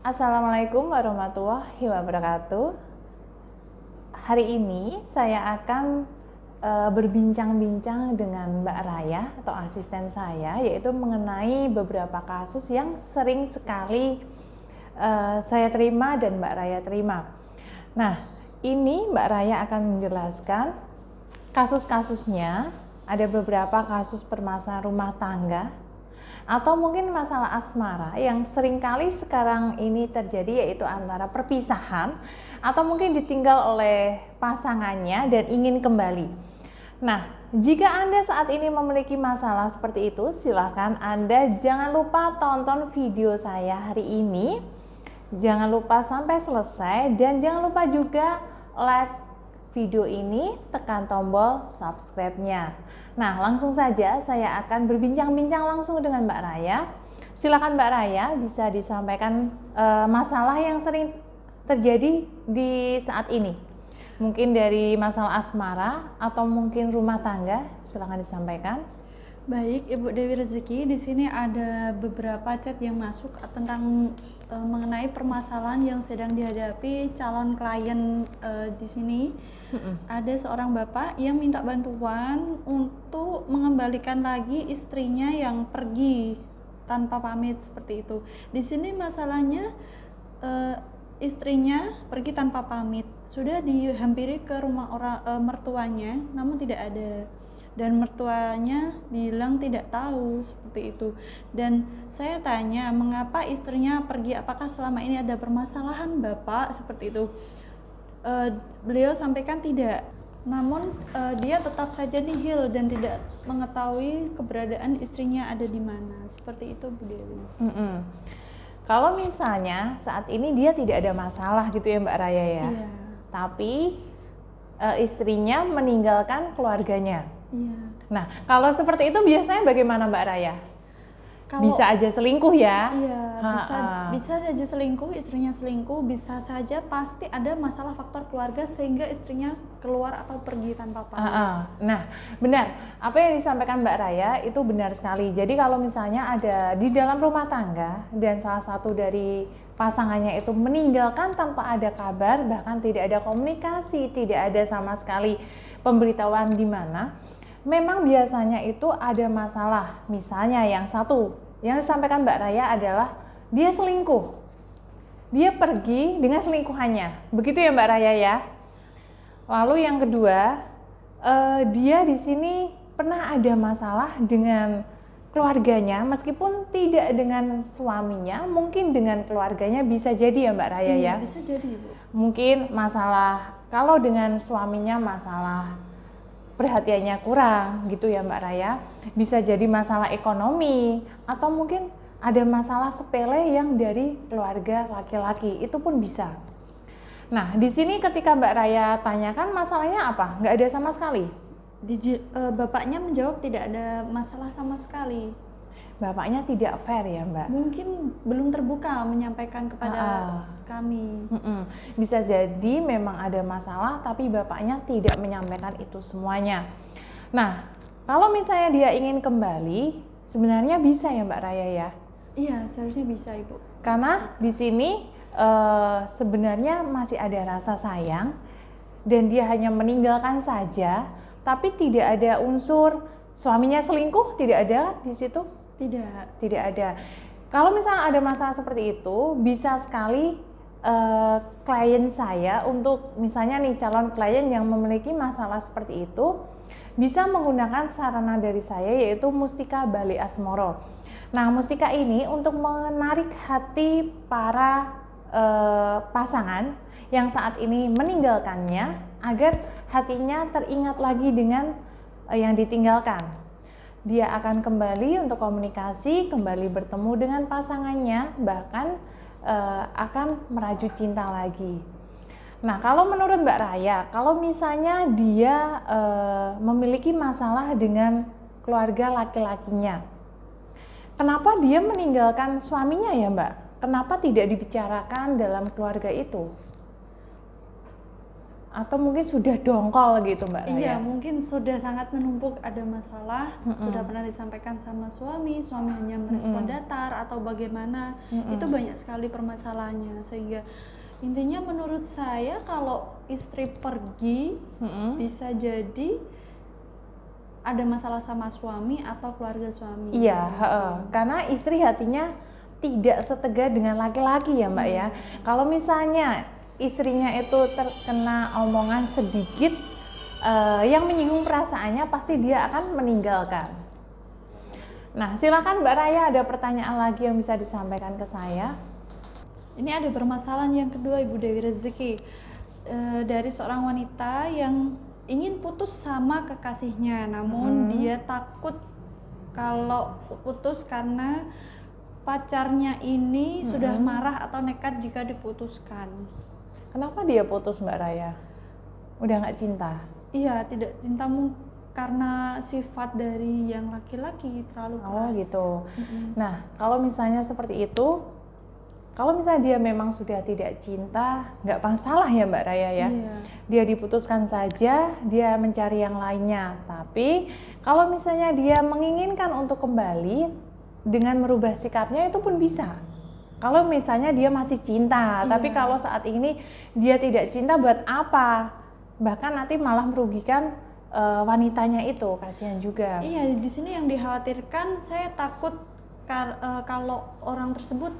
Assalamualaikum warahmatullahi wabarakatuh. Hari ini saya akan uh, berbincang-bincang dengan Mbak Raya atau asisten saya, yaitu mengenai beberapa kasus yang sering sekali uh, saya terima dan Mbak Raya terima. Nah, ini Mbak Raya akan menjelaskan kasus-kasusnya. Ada beberapa kasus permasalahan rumah tangga atau mungkin masalah asmara yang sering kali sekarang ini terjadi yaitu antara perpisahan atau mungkin ditinggal oleh pasangannya dan ingin kembali. Nah, jika Anda saat ini memiliki masalah seperti itu, silahkan Anda jangan lupa tonton video saya hari ini. Jangan lupa sampai selesai dan jangan lupa juga like video ini, tekan tombol subscribe-nya. Nah, langsung saja saya akan berbincang-bincang langsung dengan Mbak Raya. Silakan Mbak Raya bisa disampaikan e, masalah yang sering terjadi di saat ini. Mungkin dari masalah asmara atau mungkin rumah tangga, silakan disampaikan. Baik, Ibu Dewi Rezeki, di sini ada beberapa chat yang masuk tentang e, mengenai permasalahan yang sedang dihadapi calon klien e, di sini ada seorang bapak yang minta bantuan untuk mengembalikan lagi istrinya yang pergi tanpa pamit seperti itu. Di sini masalahnya uh, istrinya pergi tanpa pamit. Sudah dihampiri ke rumah orang uh, mertuanya, namun tidak ada. Dan mertuanya bilang tidak tahu seperti itu. Dan saya tanya, mengapa istrinya pergi? Apakah selama ini ada permasalahan, Bapak? Seperti itu uh, beliau sampaikan tidak. Namun uh, dia tetap saja nihil dan tidak mengetahui keberadaan istrinya ada di mana. Seperti itu Bu Dewi. Mm -hmm. Kalau misalnya saat ini dia tidak ada masalah gitu ya Mbak Raya ya. Iya. Tapi uh, istrinya meninggalkan keluarganya. Iya. Nah, kalau seperti itu biasanya bagaimana Mbak Raya? Kalau, bisa aja selingkuh ya? Iya, ha, bisa bisa saja selingkuh, istrinya selingkuh, bisa saja pasti ada masalah faktor keluarga sehingga istrinya keluar atau pergi tanpa pamit. Nah, benar. Apa yang disampaikan Mbak Raya itu benar sekali. Jadi kalau misalnya ada di dalam rumah tangga dan salah satu dari pasangannya itu meninggalkan tanpa ada kabar, bahkan tidak ada komunikasi, tidak ada sama sekali pemberitahuan di mana memang biasanya itu ada masalah. Misalnya yang satu, yang disampaikan Mbak Raya adalah dia selingkuh. Dia pergi dengan selingkuhannya. Begitu ya Mbak Raya ya. Lalu yang kedua, uh, dia di sini pernah ada masalah dengan keluarganya meskipun tidak dengan suaminya, mungkin dengan keluarganya bisa jadi ya Mbak Raya iya, ya. bisa jadi, Bu. Mungkin masalah kalau dengan suaminya masalah perhatiannya kurang gitu ya Mbak Raya. Bisa jadi masalah ekonomi atau mungkin ada masalah sepele yang dari keluarga laki-laki itu pun bisa. Nah di sini ketika Mbak Raya tanyakan masalahnya apa? Nggak ada sama sekali? Uh, bapaknya menjawab tidak ada masalah sama sekali bapaknya tidak fair ya mbak? Mungkin belum terbuka menyampaikan kepada uh, kami. Mm -mm. Bisa jadi memang ada masalah tapi bapaknya tidak menyampaikan itu semuanya. Nah kalau misalnya dia ingin kembali sebenarnya bisa ya mbak Raya ya? Iya seharusnya bisa ibu. Karena bisa, bisa. di sini uh, sebenarnya masih ada rasa sayang dan dia hanya meninggalkan saja tapi tidak ada unsur suaminya selingkuh tidak ada di situ tidak. Tidak ada. Kalau misalnya ada masalah seperti itu, bisa sekali uh, klien saya untuk misalnya nih calon klien yang memiliki masalah seperti itu bisa menggunakan sarana dari saya yaitu Mustika Bali Asmoro. Nah, Mustika ini untuk menarik hati para uh, pasangan yang saat ini meninggalkannya agar hatinya teringat lagi dengan uh, yang ditinggalkan dia akan kembali untuk komunikasi, kembali bertemu dengan pasangannya, bahkan uh, akan merajut cinta lagi. Nah, kalau menurut Mbak Raya, kalau misalnya dia uh, memiliki masalah dengan keluarga laki-lakinya, kenapa dia meninggalkan suaminya ya Mbak? Kenapa tidak dibicarakan dalam keluarga itu? Atau mungkin sudah dongkol gitu Mbak Raya? Iya, mungkin sudah sangat menumpuk ada masalah, mm -mm. sudah pernah disampaikan sama suami, suami hanya merespon mm -mm. datar atau bagaimana, mm -mm. itu banyak sekali permasalahannya sehingga intinya menurut saya kalau istri pergi mm -mm. bisa jadi ada masalah sama suami atau keluarga suami. Iya, gitu. karena istri hatinya tidak setegar dengan laki-laki ya Mbak mm. ya. Kalau misalnya istrinya itu terkena omongan sedikit uh, yang menyinggung perasaannya pasti dia akan meninggalkan. Nah, silakan Mbak Raya ada pertanyaan lagi yang bisa disampaikan ke saya. Ini ada permasalahan yang kedua Ibu Dewi Rezeki e, dari seorang wanita yang ingin putus sama kekasihnya, namun hmm. dia takut kalau putus karena pacarnya ini hmm. sudah marah atau nekat jika diputuskan. Kenapa dia putus Mbak Raya? Udah nggak cinta? Iya, tidak cintamu karena sifat dari yang laki-laki terlalu oh, keras. Oh gitu. Mm-hmm. Nah, kalau misalnya seperti itu, kalau misalnya dia memang sudah tidak cinta, nggak masalah ya Mbak Raya ya. Iya. Dia diputuskan saja, dia mencari yang lainnya. Tapi kalau misalnya dia menginginkan untuk kembali dengan merubah sikapnya itu pun bisa. Kalau misalnya dia masih cinta, iya. tapi kalau saat ini dia tidak cinta buat apa? Bahkan nanti malah merugikan uh, wanitanya itu, kasihan juga. Iya, di sini yang dikhawatirkan saya takut kar, uh, kalau orang tersebut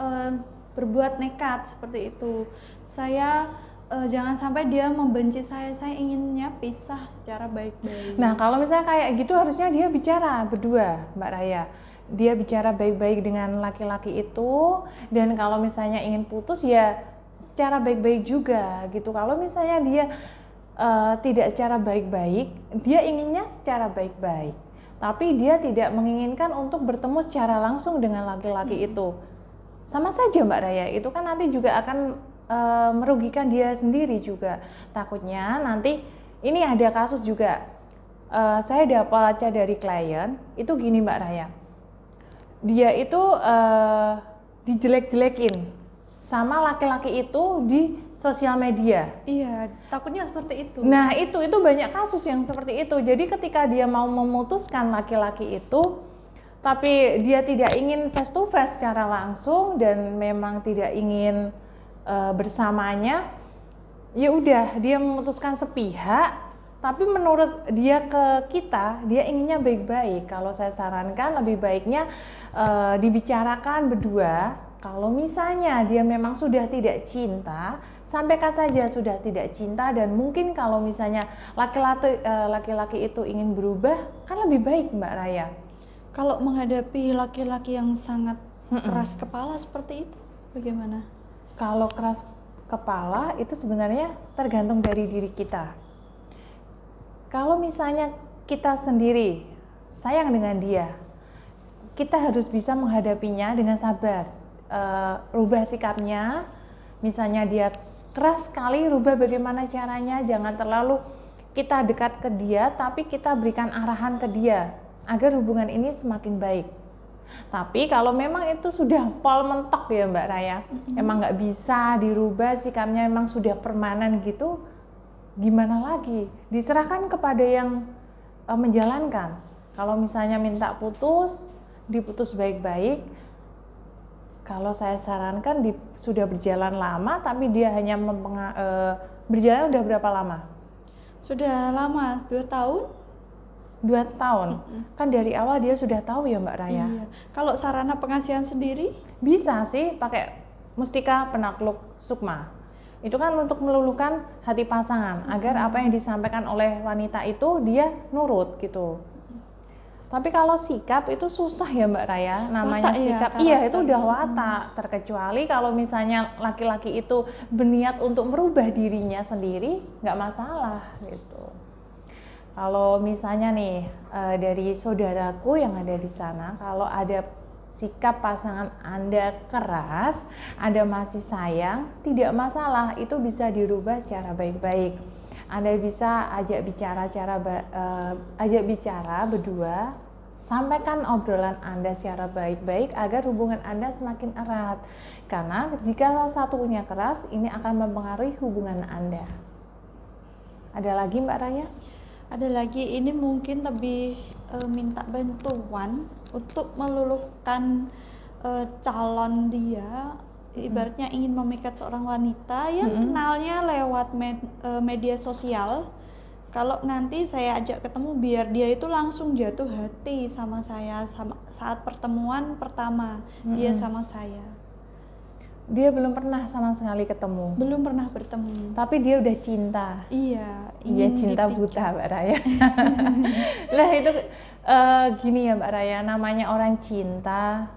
uh, berbuat nekat seperti itu. Saya uh, jangan sampai dia membenci saya. Saya inginnya pisah secara baik-baik. Nah, kalau misalnya kayak gitu harusnya dia bicara berdua, Mbak Raya dia bicara baik-baik dengan laki-laki itu dan kalau misalnya ingin putus ya secara baik-baik juga gitu. Kalau misalnya dia uh, tidak secara baik-baik dia inginnya secara baik-baik. Tapi dia tidak menginginkan untuk bertemu secara langsung dengan laki-laki hmm. itu. Sama saja Mbak Raya itu kan nanti juga akan uh, merugikan dia sendiri juga. Takutnya nanti ini ada kasus juga. Uh, saya dapat baca dari klien itu gini Mbak Raya dia itu uh, dijelek-jelekin sama laki-laki itu di sosial media. Iya, takutnya seperti itu. Nah, itu itu banyak kasus yang seperti itu. Jadi ketika dia mau memutuskan laki-laki itu tapi dia tidak ingin face to face secara langsung dan memang tidak ingin uh, bersamanya, ya udah dia memutuskan sepihak tapi menurut dia ke kita dia inginnya baik-baik. Kalau saya sarankan lebih baiknya uh, dibicarakan berdua. Kalau misalnya dia memang sudah tidak cinta sampaikan saja sudah tidak cinta. Dan mungkin kalau misalnya laki-laki uh, laki-laki itu ingin berubah kan lebih baik Mbak Raya. Kalau menghadapi laki-laki yang sangat keras kepala seperti itu bagaimana? Kalau keras kepala itu sebenarnya tergantung dari diri kita kalau misalnya kita sendiri sayang dengan dia, kita harus bisa menghadapinya dengan sabar. Uh, rubah sikapnya, misalnya dia keras sekali, rubah bagaimana caranya, jangan terlalu kita dekat ke dia, tapi kita berikan arahan ke dia agar hubungan ini semakin baik. Tapi kalau memang itu sudah pol mentok ya Mbak Raya, mm-hmm. emang nggak bisa dirubah sikapnya, memang sudah permanen gitu, gimana lagi? Diserahkan kepada yang uh, menjalankan. Kalau misalnya minta putus, diputus baik-baik. Kalau saya sarankan di, sudah berjalan lama, tapi dia hanya mempenga, uh, berjalan udah berapa lama? Sudah lama, dua tahun. Dua tahun, mm -hmm. kan dari awal dia sudah tahu ya Mbak Raya. Iya. Kalau sarana pengasihan sendiri? Bisa sih, pakai mustika penakluk sukma itu kan untuk meluluhkan hati pasangan hmm. agar apa yang disampaikan oleh wanita itu dia nurut gitu. Tapi kalau sikap itu susah ya Mbak Raya, namanya watak, iya, sikap. Iya, iya itu udah watak. Hmm. Terkecuali kalau misalnya laki-laki itu berniat untuk merubah dirinya sendiri, nggak masalah gitu. Kalau misalnya nih uh, dari saudaraku yang ada di sana, kalau ada sikap pasangan Anda keras, Anda masih sayang, tidak masalah, itu bisa dirubah secara baik-baik. Anda bisa ajak bicara cara uh, ajak bicara berdua, sampaikan obrolan Anda secara baik-baik agar hubungan Anda semakin erat. Karena jika salah satunya keras, ini akan mempengaruhi hubungan Anda. Ada lagi Mbak Raya? Ada lagi ini mungkin lebih uh, minta bantuan untuk meluluhkan uh, calon dia ibaratnya ingin memikat seorang wanita yang hmm. kenalnya lewat med, uh, media sosial kalau nanti saya ajak ketemu biar dia itu langsung jatuh hati sama saya sama saat pertemuan pertama hmm. dia sama saya dia belum pernah sama sekali ketemu. Belum pernah bertemu. Tapi dia udah cinta. Iya. Dia cinta dipikat. buta, Mbak Raya. lah itu uh, gini ya, Mbak Raya. Namanya orang cinta.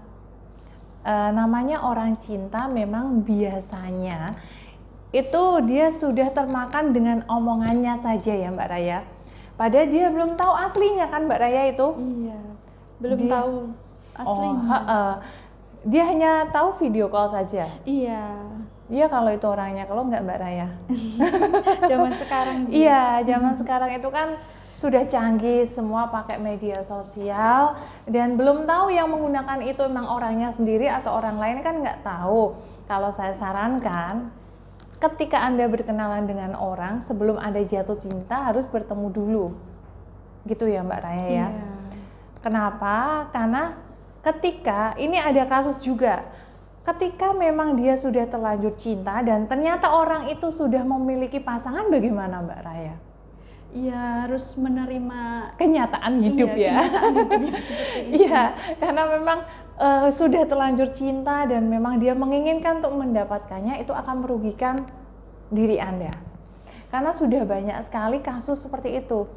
Uh, namanya orang cinta memang biasanya itu dia sudah termakan dengan omongannya saja ya, Mbak Raya. Padahal dia belum tahu aslinya kan, Mbak Raya itu. Iya. Belum dia, tahu aslinya. Oh, uh, dia hanya tahu video call saja. Iya. Iya kalau itu orangnya, kalau nggak Mbak Raya. zaman sekarang. Iya, zaman sekarang itu kan sudah canggih, semua pakai media sosial dan belum tahu yang menggunakan itu memang orangnya sendiri atau orang lain kan nggak tahu. Kalau saya sarankan, ketika anda berkenalan dengan orang sebelum anda jatuh cinta harus bertemu dulu, gitu ya Mbak Raya ya. Iya. Kenapa? Karena ketika ini ada kasus juga ketika memang dia sudah terlanjur cinta dan ternyata orang itu sudah memiliki pasangan bagaimana Mbak Raya? Iya harus menerima kenyataan hidup iya, ya. Iya karena memang uh, sudah terlanjur cinta dan memang dia menginginkan untuk mendapatkannya itu akan merugikan diri anda. Karena sudah banyak sekali kasus seperti itu.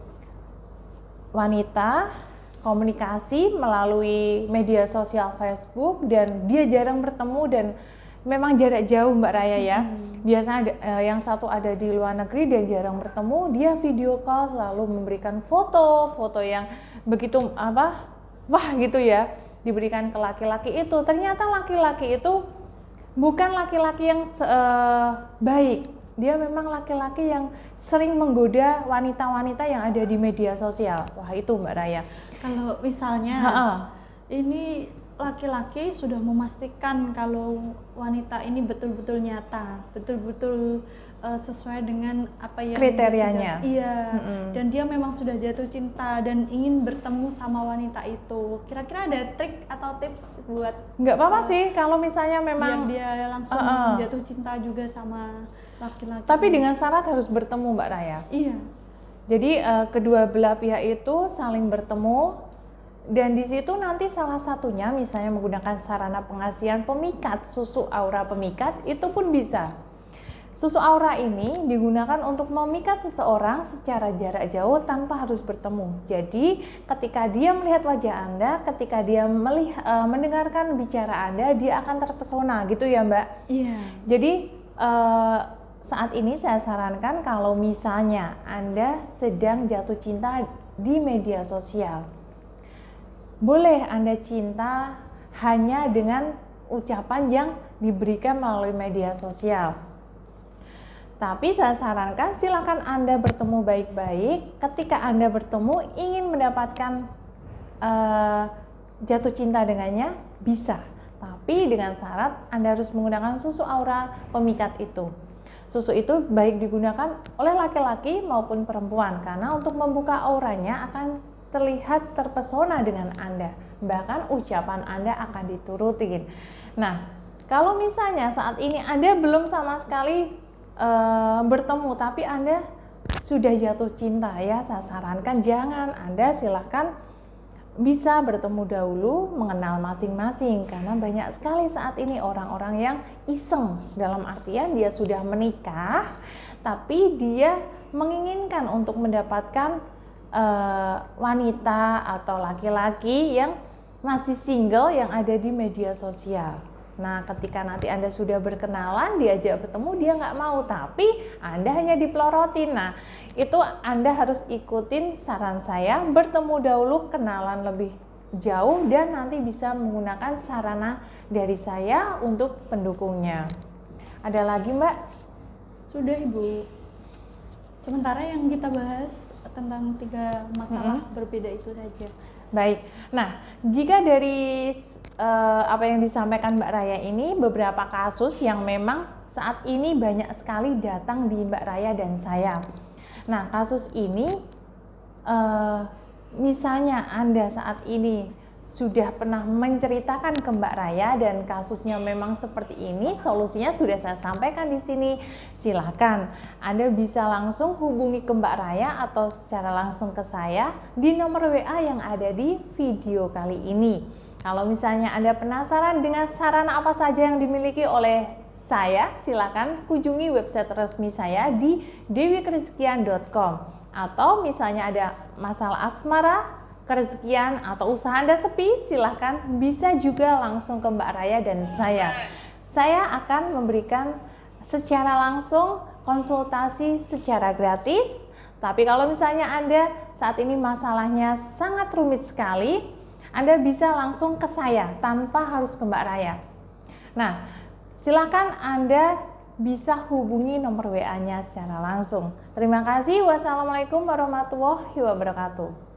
Wanita komunikasi melalui media sosial Facebook dan dia jarang bertemu dan memang jarak jauh Mbak Raya ya. Hmm. Biasanya ada, eh, yang satu ada di luar negeri dan jarang bertemu, dia video call selalu memberikan foto, foto yang begitu apa? Wah gitu ya, diberikan ke laki-laki itu. Ternyata laki-laki itu bukan laki-laki yang uh, baik. Dia memang laki-laki yang sering menggoda wanita-wanita yang ada di media sosial. Wah, itu Mbak Raya kalau misalnya ha -ha. ini laki-laki sudah memastikan kalau wanita ini betul-betul nyata, betul-betul uh, sesuai dengan apa yang kriterianya. iya. Mm -hmm. Dan dia memang sudah jatuh cinta dan ingin bertemu sama wanita itu. Kira-kira ada trik atau tips buat Nggak apa-apa uh, sih kalau misalnya memang biar dia langsung uh -uh. jatuh cinta juga sama laki-laki. Tapi dengan syarat harus bertemu, Mbak Raya. Iya. Jadi uh, kedua belah pihak itu saling bertemu dan di situ nanti salah satunya misalnya menggunakan sarana pengasihan pemikat susu aura pemikat itu pun bisa. Susu aura ini digunakan untuk memikat seseorang secara jarak jauh tanpa harus bertemu. Jadi, ketika dia melihat wajah Anda, ketika dia melihat, uh, mendengarkan bicara Anda, dia akan terpesona gitu ya, Mbak? Iya. Jadi, uh, saat ini saya sarankan kalau misalnya Anda sedang jatuh cinta di media sosial, boleh Anda cinta hanya dengan ucapan yang diberikan melalui media sosial. Tapi saya sarankan silakan Anda bertemu baik-baik. Ketika Anda bertemu ingin mendapatkan uh, jatuh cinta dengannya, bisa. Tapi dengan syarat Anda harus menggunakan susu aura pemikat itu. Susu itu baik digunakan oleh laki-laki maupun perempuan karena untuk membuka auranya akan terlihat terpesona dengan Anda. Bahkan ucapan Anda akan diturutin. Nah, kalau misalnya saat ini Anda belum sama sekali e, bertemu tapi Anda sudah jatuh cinta ya, saya sarankan jangan Anda silahkan bisa bertemu dahulu, mengenal masing-masing karena banyak sekali saat ini orang-orang yang iseng dalam artian dia sudah menikah tapi dia menginginkan untuk mendapatkan uh, wanita atau laki-laki yang masih single yang ada di media sosial. Nah, ketika nanti Anda sudah berkenalan, diajak bertemu, dia nggak mau, tapi Anda hanya dipelorotin. Nah, itu Anda harus ikutin saran saya, bertemu dahulu, kenalan lebih jauh, dan nanti bisa menggunakan sarana dari saya untuk pendukungnya. Ada lagi, Mbak? Sudah, Ibu. Sementara yang kita bahas tentang tiga masalah mm -hmm. berbeda itu saja. Baik. Nah, jika dari uh, apa yang disampaikan Mbak Raya ini beberapa kasus yang memang saat ini banyak sekali datang di Mbak Raya dan saya. Nah, kasus ini uh, misalnya Anda saat ini sudah pernah menceritakan ke Mbak Raya dan kasusnya memang seperti ini, solusinya sudah saya sampaikan di sini. Silahkan Anda bisa langsung hubungi ke Mbak Raya atau secara langsung ke saya di nomor WA yang ada di video kali ini. Kalau misalnya Anda penasaran dengan sarana apa saja yang dimiliki oleh saya, silakan kunjungi website resmi saya di dewikrezekian.com atau misalnya ada masalah asmara, kerezekian atau usaha Anda sepi, silahkan bisa juga langsung ke Mbak Raya dan saya. Saya akan memberikan secara langsung konsultasi secara gratis. Tapi kalau misalnya Anda saat ini masalahnya sangat rumit sekali, Anda bisa langsung ke saya tanpa harus ke Mbak Raya. Nah, silakan Anda bisa hubungi nomor WA-nya secara langsung. Terima kasih. Wassalamualaikum warahmatullahi wabarakatuh.